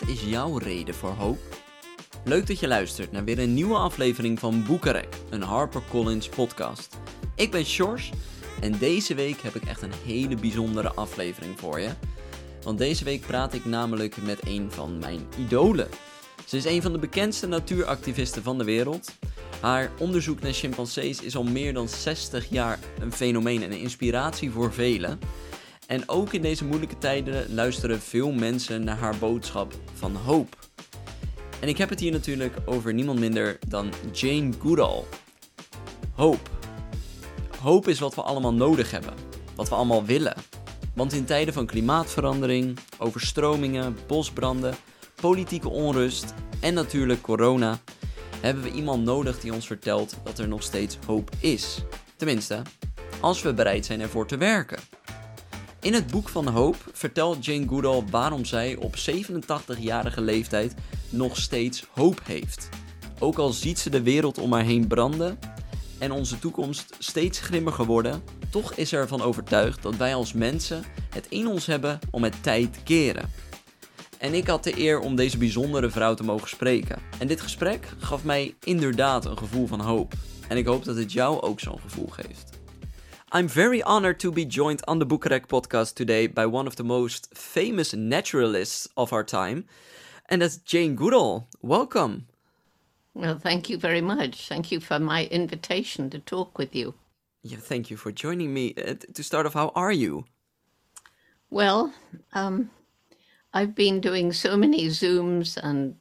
Wat is jouw reden voor hoop? Leuk dat je luistert naar weer een nieuwe aflevering van Boekarek, een HarperCollins podcast. Ik ben Sjors en deze week heb ik echt een hele bijzondere aflevering voor je. Want deze week praat ik namelijk met een van mijn idolen. Ze is een van de bekendste natuuractivisten van de wereld. Haar onderzoek naar chimpansees is al meer dan 60 jaar een fenomeen en een inspiratie voor velen. En ook in deze moeilijke tijden luisteren veel mensen naar haar boodschap van hoop. En ik heb het hier natuurlijk over niemand minder dan Jane Goodall. Hoop. Hoop is wat we allemaal nodig hebben. Wat we allemaal willen. Want in tijden van klimaatverandering, overstromingen, bosbranden, politieke onrust en natuurlijk corona hebben we iemand nodig die ons vertelt dat er nog steeds hoop is. Tenminste, als we bereid zijn ervoor te werken. In het boek van hoop vertelt Jane Goodall waarom zij op 87-jarige leeftijd nog steeds hoop heeft. Ook al ziet ze de wereld om haar heen branden en onze toekomst steeds grimmiger worden, toch is ze ervan overtuigd dat wij als mensen het in ons hebben om het tijd te keren. En ik had de eer om deze bijzondere vrouw te mogen spreken. En dit gesprek gaf mij inderdaad een gevoel van hoop. En ik hoop dat het jou ook zo'n gevoel geeft. I'm very honored to be joined on the Boekenrek podcast today by one of the most famous naturalists of our time, and that's Jane Goodall. Welcome. Well, thank you very much. Thank you for my invitation to talk with you. Yeah, thank you for joining me. Uh, to start off, how are you? Well, um, I've been doing so many Zooms and,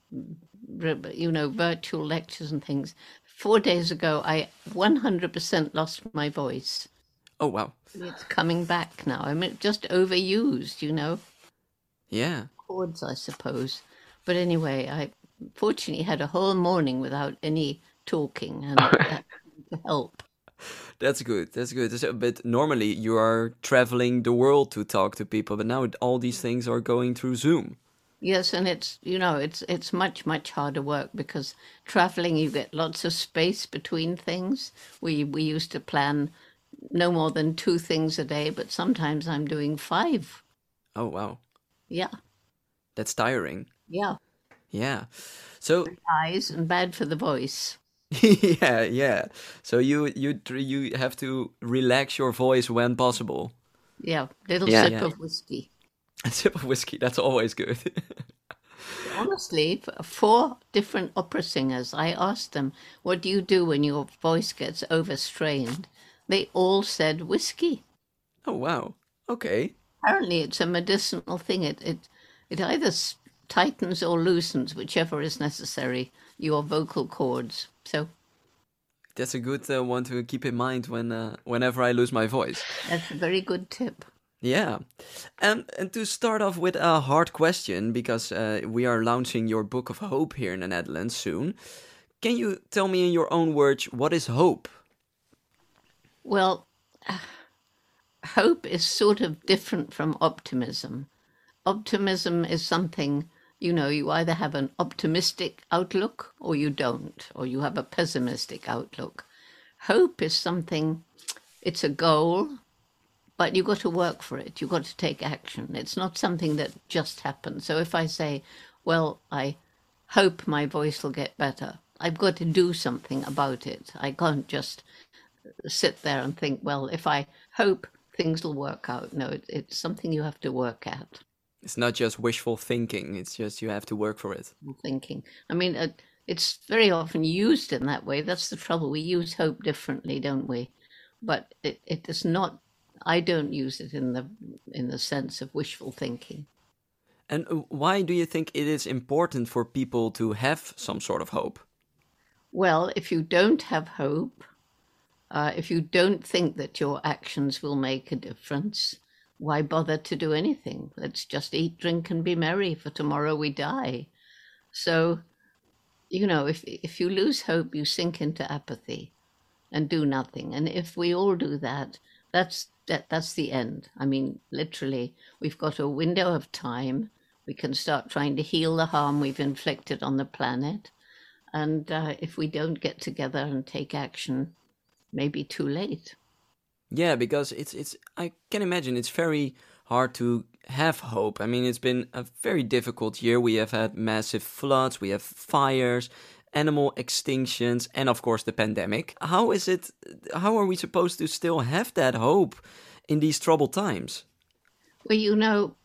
you know, virtual lectures and things. Four days ago, I 100% lost my voice. Oh, wow. It's coming back now. I mean, just overused, you know. Yeah. Chords, I suppose. But anyway, I fortunately had a whole morning without any talking and that help. That's good. That's good. But normally you are traveling the world to talk to people, but now all these things are going through Zoom. Yes, and it's you know it's it's much much harder work because traveling you get lots of space between things. We we used to plan no more than two things a day, but sometimes I'm doing five. Oh wow. Yeah. That's tiring. Yeah. Yeah. So eyes and bad for the voice. yeah, yeah. So you you you have to relax your voice when possible. Yeah, little yeah, sip yeah. of whiskey. A sip of whiskey. That's always good. Honestly, four different opera singers. I asked them, "What do you do when your voice gets overstrained?" They all said whiskey. Oh wow. Okay. Apparently, it's a medicinal thing. It it it either tightens or loosens, whichever is necessary, your vocal cords. So that's a good uh, one to keep in mind when uh, whenever I lose my voice. That's a very good tip. Yeah. Um, and to start off with a hard question, because uh, we are launching your Book of Hope here in the Netherlands soon. Can you tell me in your own words what is hope? Well, hope is sort of different from optimism. Optimism is something you know, you either have an optimistic outlook or you don't, or you have a pessimistic outlook. Hope is something, it's a goal, but you've got to work for it. You've got to take action. It's not something that just happens. So if I say, well, I hope my voice will get better, I've got to do something about it. I can't just sit there and think, well, if I hope things will work out. No, it, it's something you have to work at. It's not just wishful thinking. It's just you have to work for it. Thinking. I mean, uh, it's very often used in that way. That's the trouble. We use hope differently, don't we? But it, it is not. I don't use it in the in the sense of wishful thinking. And why do you think it is important for people to have some sort of hope? Well, if you don't have hope, uh, if you don't think that your actions will make a difference, why bother to do anything? Let's just eat, drink, and be merry, for tomorrow we die. So, you know, if if you lose hope, you sink into apathy and do nothing. And if we all do that, that's that that's the end. I mean, literally, we've got a window of time. We can start trying to heal the harm we've inflicted on the planet. And uh, if we don't get together and take action, maybe too late. Yeah, because it's it's I can imagine it's very hard to have hope. I mean, it's been a very difficult year. We have had massive floods, we have fires, animal extinctions, and of course the pandemic. How is it? How are we supposed to still have that hope in these troubled times? Well, you know,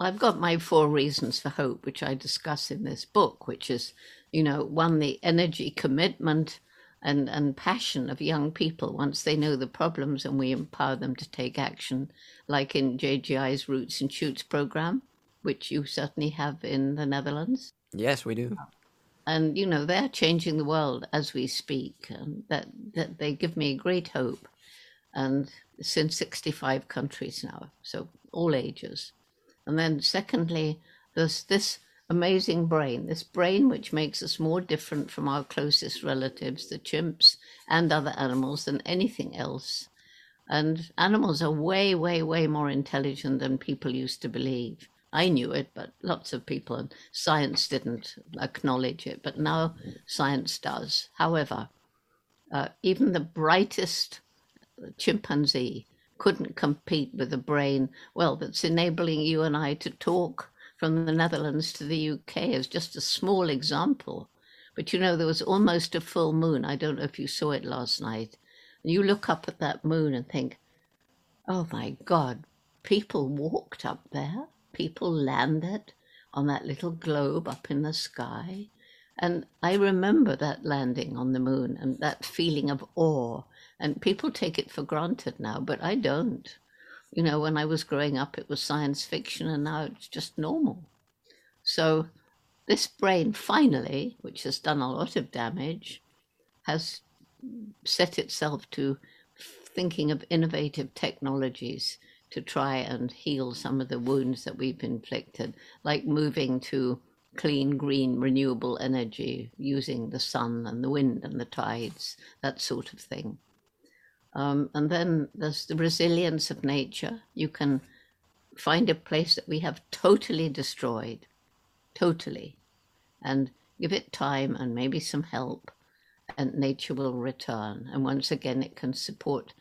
I've got my four reasons for hope, which I discuss in this book, which is, you know, one, the energy, commitment, and, and passion of young people once they know the problems and we empower them to take action, like in JGI's Roots and Shoots program, which you certainly have in the Netherlands. Yes, we do. And you know they're changing the world as we speak and that, that they give me great hope. And it's in 65 countries now so all ages. And then secondly there's this amazing brain this brain which makes us more different from our closest relatives the chimps and other animals than anything else and animals are way way way more intelligent than people used to believe I knew it, but lots of people and science didn't acknowledge it. But now science does. However, uh, even the brightest chimpanzee couldn't compete with the brain, well, that's enabling you and I to talk from the Netherlands to the UK is just a small example. But you know, there was almost a full moon. I don't know if you saw it last night. And you look up at that moon and think, oh my God, people walked up there people landed on that little globe up in the sky. And I remember that landing on the moon and that feeling of awe. And people take it for granted now, but I don't. You know, when I was growing up, it was science fiction, and now it's just normal. So, this brain finally, which has done a lot of damage, has set itself to thinking of innovative technologies to try and heal some of the wounds that we've inflicted, like moving to clean, green, renewable energy using the sun and the wind and the tides, that sort of thing. Um, and then there's the resilience of nature. You can find a place that we have totally destroyed, totally, and give it time and maybe some help, and nature will return. And once again, it can support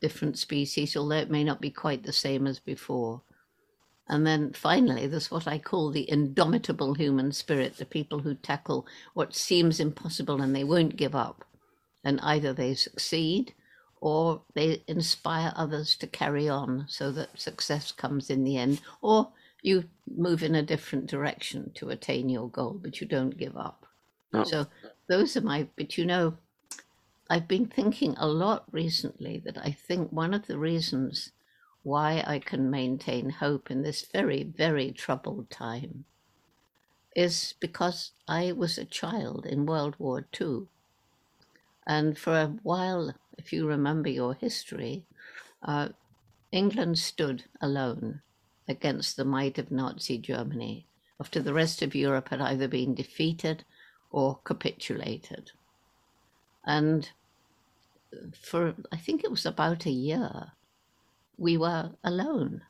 different species, although it may not be quite the same as before. And then finally, there's what I call the indomitable human spirit, the people who tackle what seems impossible and they won't give up. And either they succeed or they inspire others to carry on so that success comes in the end, or you move in a different direction to attain your goal, but you don't give up. Oh. So those are my, but you know, I've been thinking a lot recently that I think one of the reasons why I can maintain hope in this very, very troubled time is because I was a child in World War II. And for a while, if you remember your history, uh, England stood alone against the might of Nazi Germany after the rest of Europe had either been defeated or capitulated. And for, I think it was about a year, we were alone.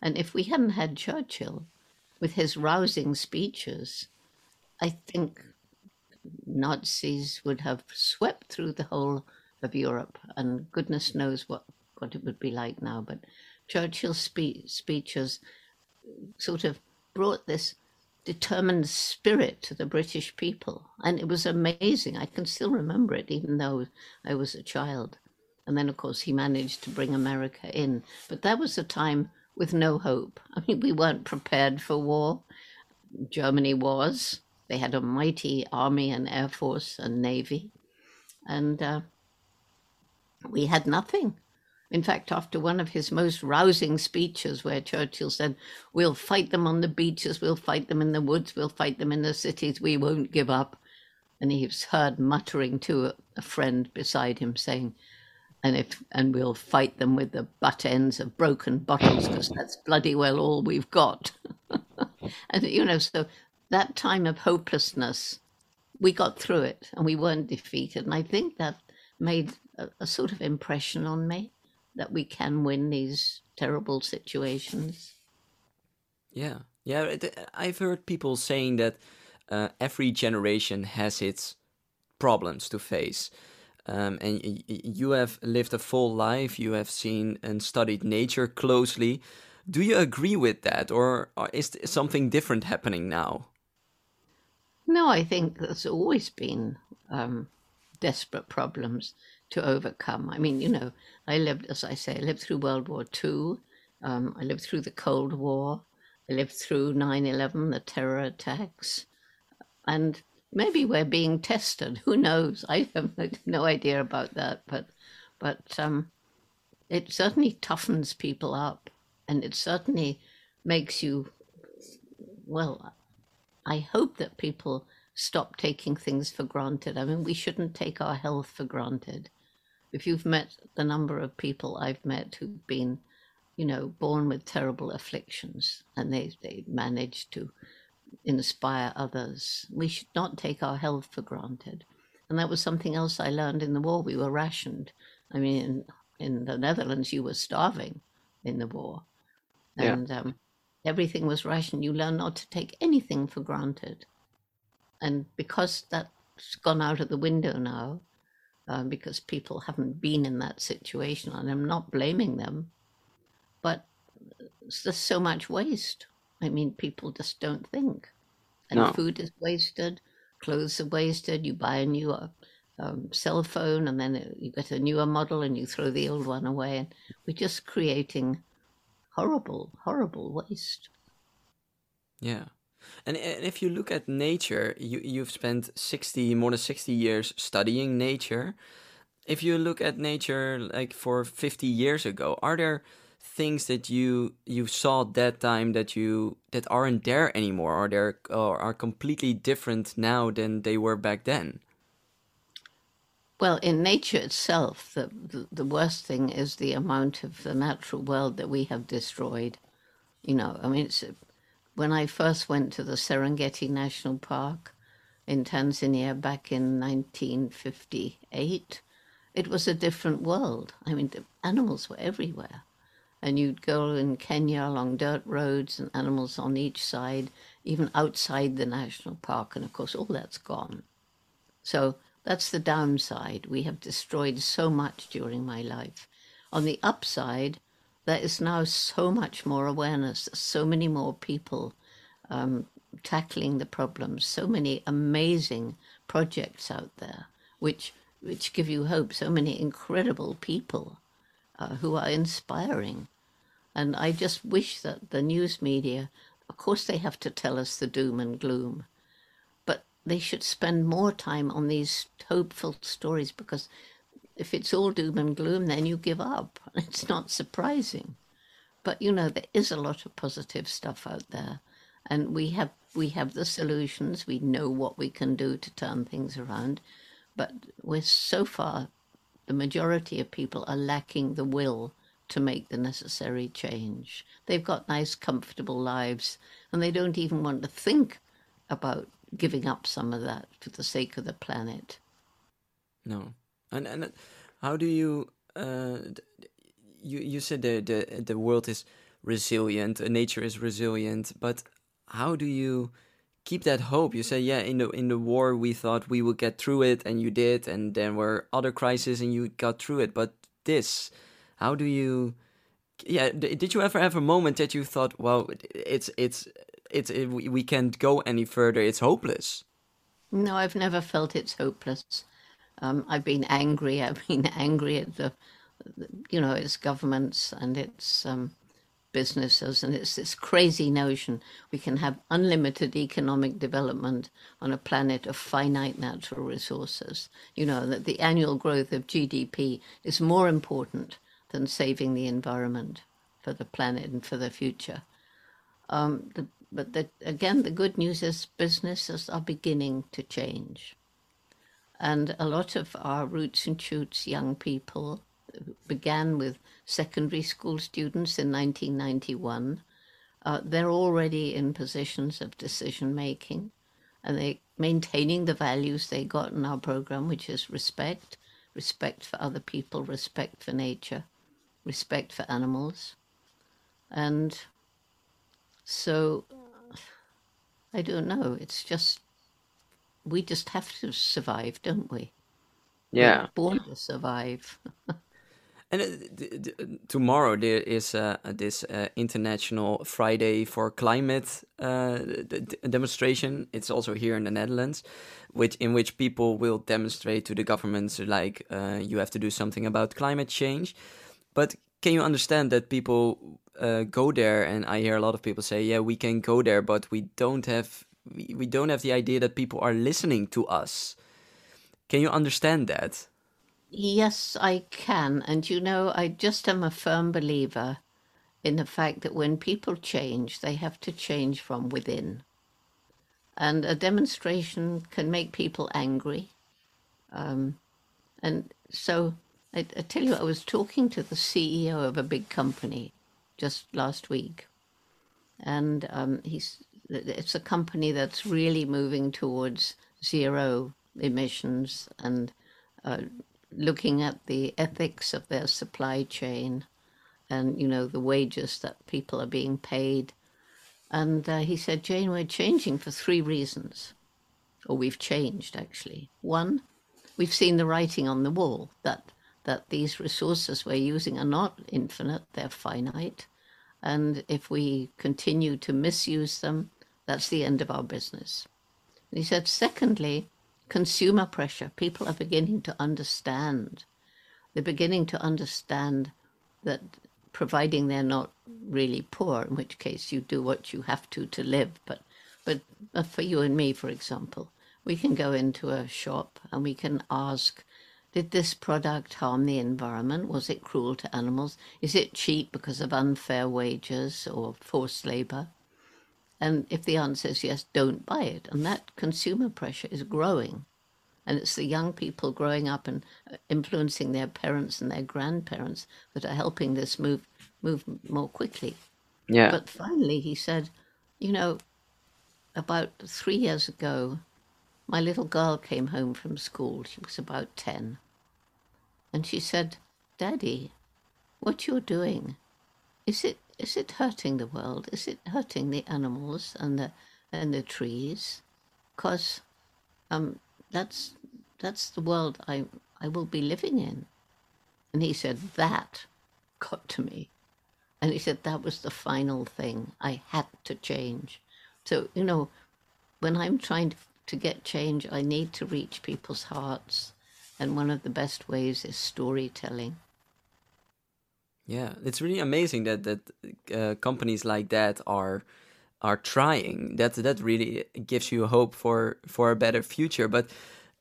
And if we hadn't had Churchill with his rousing speeches, I think Nazis would have swept through the whole of Europe, and goodness knows what, what it would be like now. But Churchill's spe- speeches sort of brought this determined spirit to the British people. And it was amazing. I can still remember it, even though I was a child. And then, of course, he managed to bring America in. But that was a time with no hope. I mean, we weren't prepared for war. Germany was. They had a mighty army and air force and navy. And uh, we had nothing. In fact, after one of his most rousing speeches, where Churchill said, We'll fight them on the beaches, we'll fight them in the woods, we'll fight them in the cities, we won't give up. And he was heard muttering to a friend beside him, saying, and if and we'll fight them with the butt ends of broken bottles because that's bloody well all we've got. and you know, so that time of hopelessness, we got through it and we weren't defeated. And I think that made a, a sort of impression on me that we can win these terrible situations. Yeah, yeah. I've heard people saying that uh, every generation has its problems to face. Um, and you have lived a full life, you have seen and studied nature closely. do you agree with that, or is something different happening now? No, I think there's always been um, desperate problems to overcome. I mean, you know, I lived, as I say, I lived through World War II. Um, I lived through the Cold War. I lived through 9 11, the terror attacks. And maybe we're being tested. Who knows? I have no idea about that. But, but um, it certainly toughens people up. And it certainly makes you, well, I hope that people stop taking things for granted. I mean, we shouldn't take our health for granted. If you've met the number of people I've met who've been, you know, born with terrible afflictions and they, they manage to inspire others, we should not take our health for granted. And that was something else I learned in the war. We were rationed. I mean, in, in the Netherlands, you were starving in the war. And yeah. um, everything was rationed. You learn not to take anything for granted. And because that's gone out of the window now, uh, because people haven't been in that situation, and I'm not blaming them, but there's so much waste. I mean, people just don't think. And no. food is wasted, clothes are wasted, you buy a new uh, um, cell phone and then you get a newer model and you throw the old one away. And we're just creating horrible, horrible waste. Yeah. And, if you look at nature, you, you've spent 60, more than 60 years studying nature. If you look at nature like for 50 years ago, are there things that you you saw that time that you that aren't there anymore? Are there or are completely different now than they were back then? Well in nature itself the, the, the worst thing is the amount of the natural world that we have destroyed. You know i mean it's when I first went to the Serengeti National Park in Tanzania back in 1958, it was a different world. I mean, the animals were everywhere. And you'd go in Kenya along dirt roads and animals on each side, even outside the national park. And of course, all that's gone. So that's the downside. We have destroyed so much during my life. On the upside, there is now so much more awareness, so many more people um, tackling the problems, so many amazing projects out there, which which give you hope. So many incredible people uh, who are inspiring, and I just wish that the news media, of course, they have to tell us the doom and gloom, but they should spend more time on these hopeful stories because if it's all doom and gloom, then you give up. It's not surprising. But you know, there is a lot of positive stuff out there. And we have we have the solutions. We know what we can do to turn things around. But we're so far the majority of people are lacking the will to make the necessary change. They've got nice, comfortable lives, and they don't even want to think about giving up some of that for the sake of the planet. No. And and how do you uh, you you said the the the world is resilient, uh, nature is resilient, but how do you keep that hope? You say, yeah, in the in the war we thought we would get through it, and you did, and there were other crises, and you got through it. But this, how do you? Yeah, did you ever have a moment that you thought, well, it's it's it's it, we can't go any further, it's hopeless? No, I've never felt it's hopeless. Um, I've been angry. I've been angry at the, you know, its governments and its um, businesses, and it's this crazy notion we can have unlimited economic development on a planet of finite natural resources. You know that the annual growth of GDP is more important than saving the environment for the planet and for the future. Um, the, but the, again, the good news is businesses are beginning to change. And a lot of our roots and shoots young people began with secondary school students in 1991. Uh, they're already in positions of decision making and they're maintaining the values they got in our program, which is respect, respect for other people, respect for nature, respect for animals. And so I don't know, it's just we just have to survive, don't we? Yeah. We're born to survive. And uh, tomorrow there is uh, this uh, international Friday for Climate uh, demonstration. It's also here in the Netherlands, which in which people will demonstrate to the governments like uh, you have to do something about climate change. But can you understand that people uh, go there? And I hear a lot of people say, "Yeah, we can go there, but we don't have we, we don't have the idea that people are listening to us." Can you understand that? Yes, I can. And you know, I just am a firm believer in the fact that when people change, they have to change from within. And a demonstration can make people angry. Um, and so I, I tell you, I was talking to the CEO of a big company just last week. And um, he's, it's a company that's really moving towards zero emissions and uh, looking at the ethics of their supply chain and you know the wages that people are being paid. And uh, he said jane we're changing for three reasons. Or we've changed actually. One we've seen the writing on the wall that that these resources we're using are not infinite they're finite. And if we continue to misuse them that's the end of our business and he said secondly consumer pressure. People are beginning to understand. They're beginning to understand that providing they're not really poor, in which case you do what you have to to live. But, but uh, for you and me, for example, we can go into a shop and we can ask, did this product harm the environment? Was it cruel to animals? Is it cheap because of unfair wages or forced labor? And if the answer is yes, don't buy it. And that consumer pressure is growing. And it's the young people growing up and uh, influencing their parents and their grandparents that are helping this move move more quickly. Yeah. But finally, he said, you know, about three years ago, my little girl came home from school. She was about 10. And she said, Daddy, what you're doing, is it is it hurting the world? Is it hurting the animals and the and the trees? Because um, that's that's the world I I will be living in. And he said that got to me. And he said that was the final thing. I had to change. So, you know, when I'm trying to, to get change, I need to reach people's hearts. And one of the best ways is storytelling. Yeah, it's really amazing that that uh, companies like that are are trying. That that really gives you hope for for a better future. But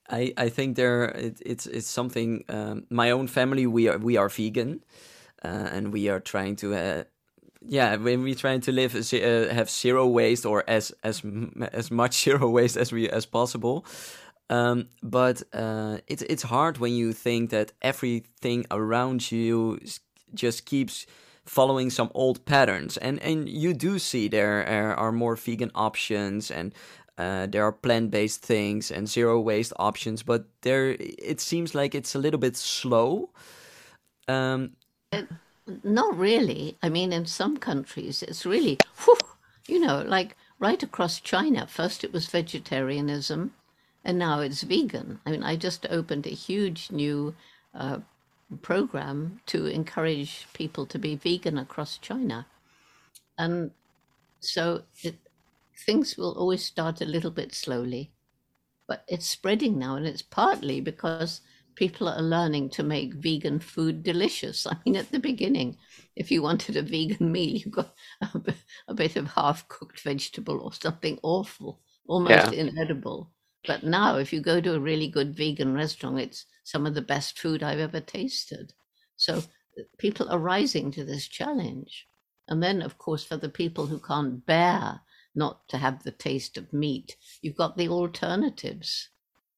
I I think there it, it's it's something. Um, my own family we are we are vegan, uh, and we are trying to. Uh, yeah, when we trying to live uh, have zero waste or as as as much zero waste as we as possible. Um, but uh, it's it's hard when you think that everything around you just keeps following some old patterns. And and you do see there are more vegan options and uh, there are plant-based things and zero waste options but there it seems like it's a little bit slow. Um, uh, not really. I mean in some countries it's really whew, you know like right across china first it was vegetarianism and now it's vegan. I mean i just opened a huge new uh, program to encourage people to be vegan across China. And so it, things will always start a little bit slowly, but it's spreading now, and it's partly because people are learning to make vegan food delicious. I mean, at the beginning, if you wanted a vegan meal, you got a, a bit of half cooked vegetable or something awful, almost yeah. inedible. But now, if you go to a really good vegan restaurant, it's some of the best food I've ever tasted. So uh, people are rising to this challenge. And then, of course, for the people who can't bear not to have the taste of meat, you've got the alternatives,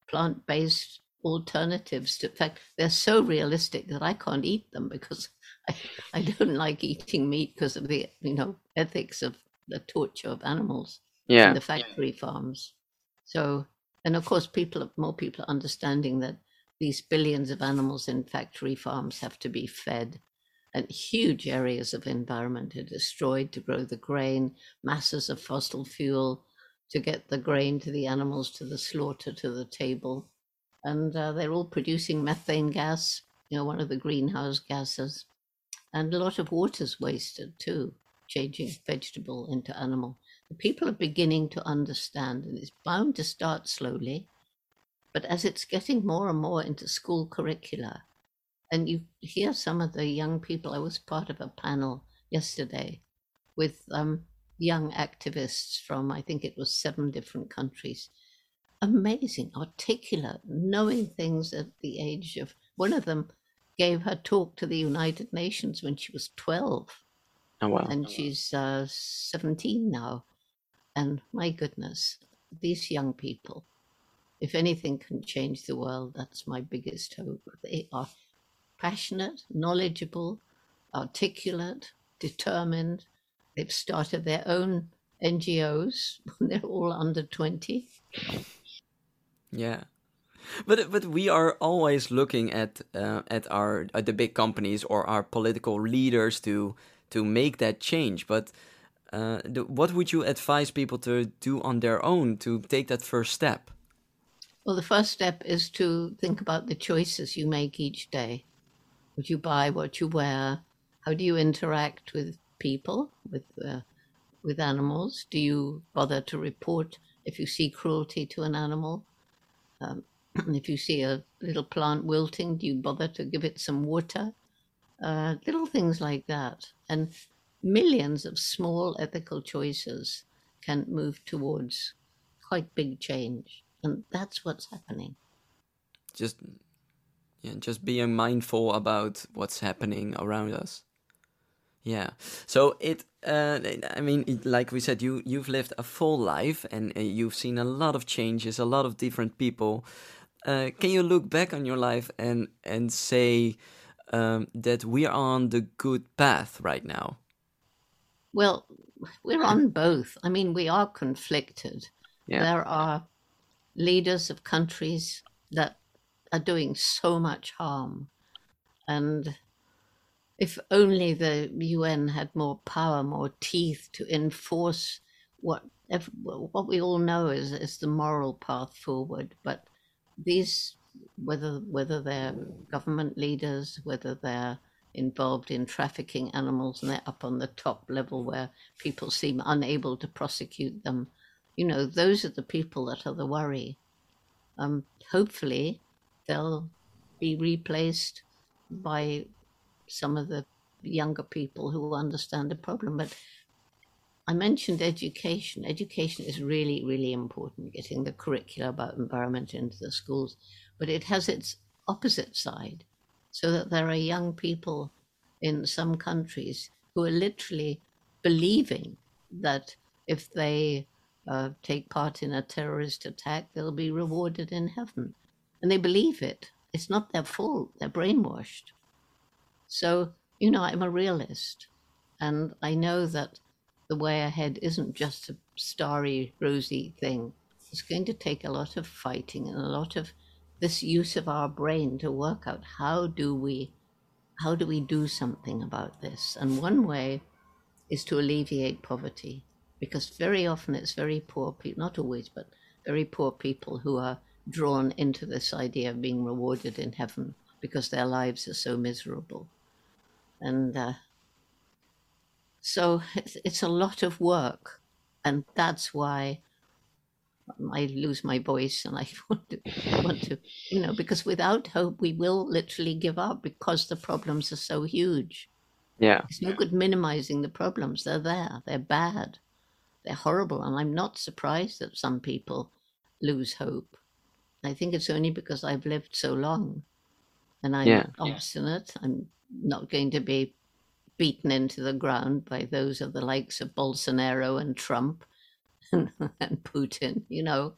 plant based alternatives. To, in fact, they're so realistic that I can't eat them because I, I don't like eating meat because of the you know ethics of the torture of animals yeah. in the factory farms. So, and of course, people more people are understanding that these billions of animals in factory farms have to be fed, and huge areas of environment are destroyed to grow the grain, masses of fossil fuel to get the grain to the animals, to the slaughter, to the table. And uh, they're all producing methane gas you know, one of the greenhouse gases. And a lot of water's wasted too, changing vegetable into animal. People are beginning to understand, and it's bound to start slowly. But as it's getting more and more into school curricula, and you hear some of the young people, I was part of a panel yesterday with um, young activists from, I think it was seven different countries. Amazing, articulate, knowing things at the age of one of them gave her talk to the United Nations when she was 12. Oh, wow. And she's uh, 17 now. And my goodness, these young people, if anything can change the world, that's my biggest hope. They are passionate, knowledgeable, articulate, determined. They've started their own NGOs. They're all under 20. Yeah. But but we are always looking at uh, at our at the big companies or our political leaders to to make that change. But uh, the, what would you advise people to do on their own to take that first step? Well, the first step is to think about the choices you make each day. What you buy, what you wear, how do you interact with people, with uh, with animals? Do you bother to report if you see cruelty to an animal? Um, if you see a little plant wilting, do you bother to give it some water? Uh, little things like that. And millions of small ethical choices can move towards quite big change. And that's what's happening. Just yeah, just being mindful about what's happening around us. Yeah. So it, uh, I mean, it, like we said, you you've lived a full life and uh, you've seen a lot of changes, a lot of different people. Uh, can you look back on your life and and say um, that we are on the good path right now? Well, we're on both. I mean, we are conflicted. Yeah. There are leaders of countries that are doing so much harm, and if only the UN had more power, more teeth to enforce what what we all know is, is the moral path forward. But these, whether whether they're government leaders, whether they're involved in trafficking animals and they're up on the top level where people seem unable to prosecute them, you know, those are the people that are the worry. Um, hopefully, they'll be replaced by some of the younger people who understand the problem. But I mentioned education. Education is really, really important, getting the curricula about environment into the schools. But it has its opposite side, so that there are young people in some countries who are literally believing that if they uh, take part in a terrorist attack, they'll be rewarded in heaven. And they believe it. It's not their fault, they're brainwashed. So, you know, I'm a realist, and I know that the way ahead isn't just a starry, rosy thing. It's going to take a lot of fighting and a lot of this use of our brain to work out how do we how do we do something about this? And one way is to alleviate poverty, because very often it's very poor people, not always, but very poor people who are drawn into this idea of being rewarded in heaven because their lives are so miserable and uh, so it's, it's a lot of work, and that's why I lose my voice and I want to, want to, you know, because without hope, we will literally give up because the problems are so huge. Yeah. It's no good minimizing the problems. They're there, they're bad, they're horrible. And I'm not surprised that some people lose hope. I think it's only because I've lived so long and I'm yeah. obstinate. I'm not going to be beaten into the ground by those of the likes of Bolsonaro and Trump and, and Putin. You know,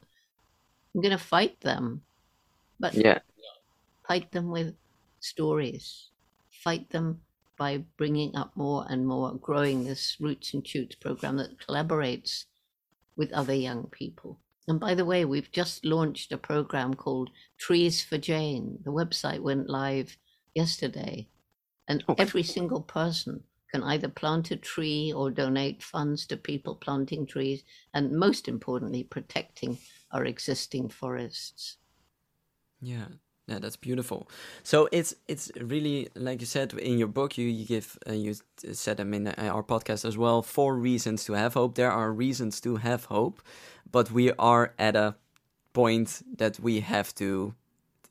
I'm going to fight them, but yeah, fight them with stories. Fight them by bringing up more and more, growing this Roots and Shoots program that collaborates with other young people. And by the way, we've just launched a program called Trees for Jane. The website went live yesterday. And every single person can either plant a tree or donate funds to people planting trees, and most importantly, protecting our existing forests. Yeah, Yeah, that's beautiful. So it's it's really like you said in your book. You you give uh, you said them in uh, our podcast as well. Four reasons to have hope. There are reasons to have hope, but we are at a point that we have to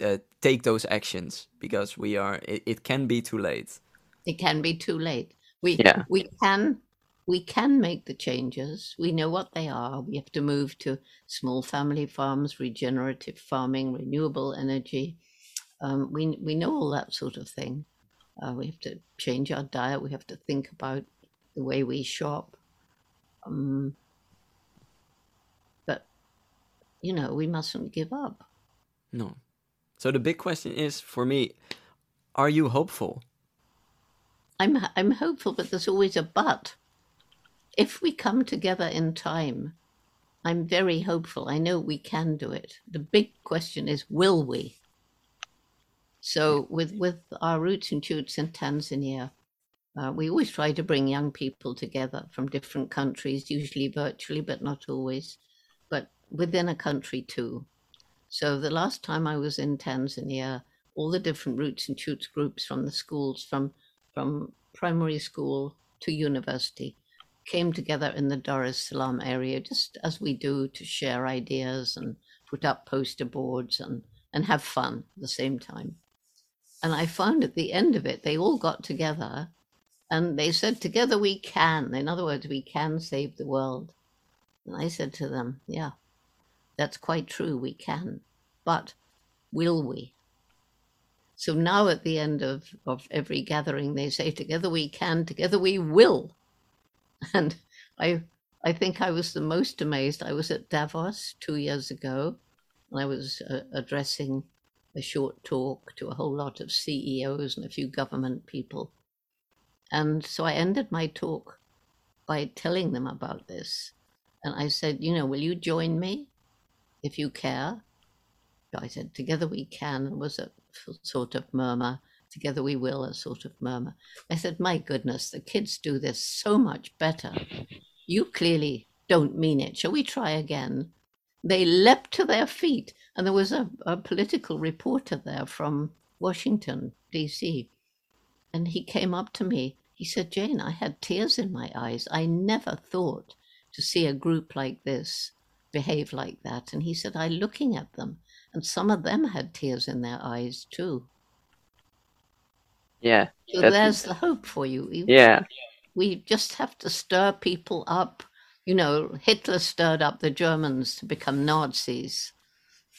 uh, take those actions because we are. It, it can be too late. It can be too late. We Yeah. we can we can make the changes. We know what they are. We have to move to small family farms, regenerative farming, renewable energy. Um, we we know all that sort of thing. Uh, we have to change our diet. We have to think about the way we shop. Um, but you know, we mustn't give up. No. So the big question is for me: Are you hopeful? I'm I'm hopeful, but there's always a but. If we come together in time, I'm very hopeful. I know we can do it. The big question is, will we? So with with our roots and shoots in Tanzania, uh, we always try to bring young people together from different countries, usually virtually, but not always, but within a country too. So the last time I was in Tanzania, all the different roots and shoots groups from the schools, from from primary school to university, came together in the Dar es Salaam area, just as we do to share ideas and put up poster boards and, and have fun at the same time. And I found at the end of it, they all got together and they said, Together we can. In other words, we can save the world. And I said to them, Yeah, that's quite true, we can. But will we? So now at the end of, of every gathering, they say, Together we can, together we will. And I, I think I was the most amazed. I was at Davos two years ago, and I was uh, addressing a short talk to a whole lot of CEOs and a few government people. And so I ended my talk by telling them about this. And I said, You know, will you join me if you care? I said, Together we can. There was a sort of murmur. Together we will, a sort of murmur. I said, My goodness, the kids do this so much better. You clearly don't mean it. Shall we try again? They leapt to their feet, and there was a, a political reporter there from Washington, D.C. And he came up to me. He said, Jane, I had tears in my eyes. I never thought to see a group like this behave like that. And he said, I looking at them, and some of them had tears in their eyes too. Yeah. So there's the hope for you. You- Yeah. we just have to stir people up. You know, Hitler stirred up the Germans to become Nazis.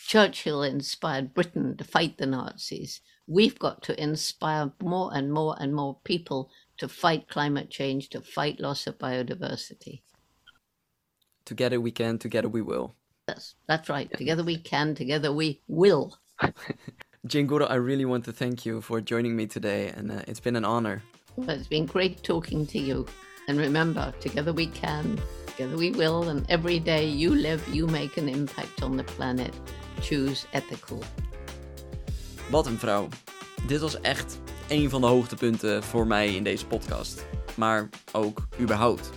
Churchill inspired Britain to fight the Nazis. We've got to inspire more and more and more people to fight climate change, to fight loss of biodiversity. Together we can. Together we will. Yes, that's right. Together we can. Together we will. Jane Goodall, I really want to thank you for joining me today, and uh, it's been an honor. But it's been great talking to you. And remember, together we can, together we will, and every day you live, you make an impact on the planet. Choose ethical. Wat een vrouw. Dit was echt een van de hoogtepunten voor mij in deze podcast. Maar ook überhaupt.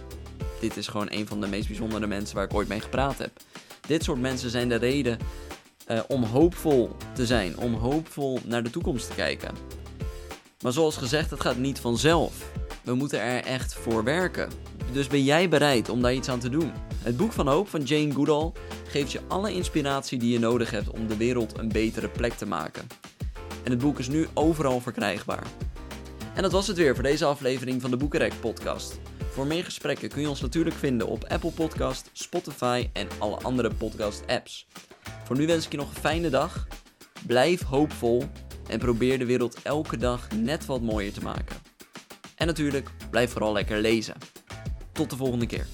Dit is gewoon een van de meest bijzondere mensen waar ik ooit mee gepraat heb. Dit soort mensen zijn de reden eh, om hoopvol te zijn, om hoopvol naar de toekomst te kijken. Maar zoals gezegd, het gaat niet vanzelf. We moeten er echt voor werken. Dus ben jij bereid om daar iets aan te doen? Het boek van hoop van Jane Goodall geeft je alle inspiratie die je nodig hebt om de wereld een betere plek te maken. En het boek is nu overal verkrijgbaar. En dat was het weer voor deze aflevering van de Boekenrek podcast. Voor meer gesprekken kun je ons natuurlijk vinden op Apple Podcast, Spotify en alle andere podcast apps. Voor nu wens ik je nog een fijne dag. Blijf hoopvol en probeer de wereld elke dag net wat mooier te maken. En natuurlijk, blijf vooral lekker lezen. Tot de volgende keer.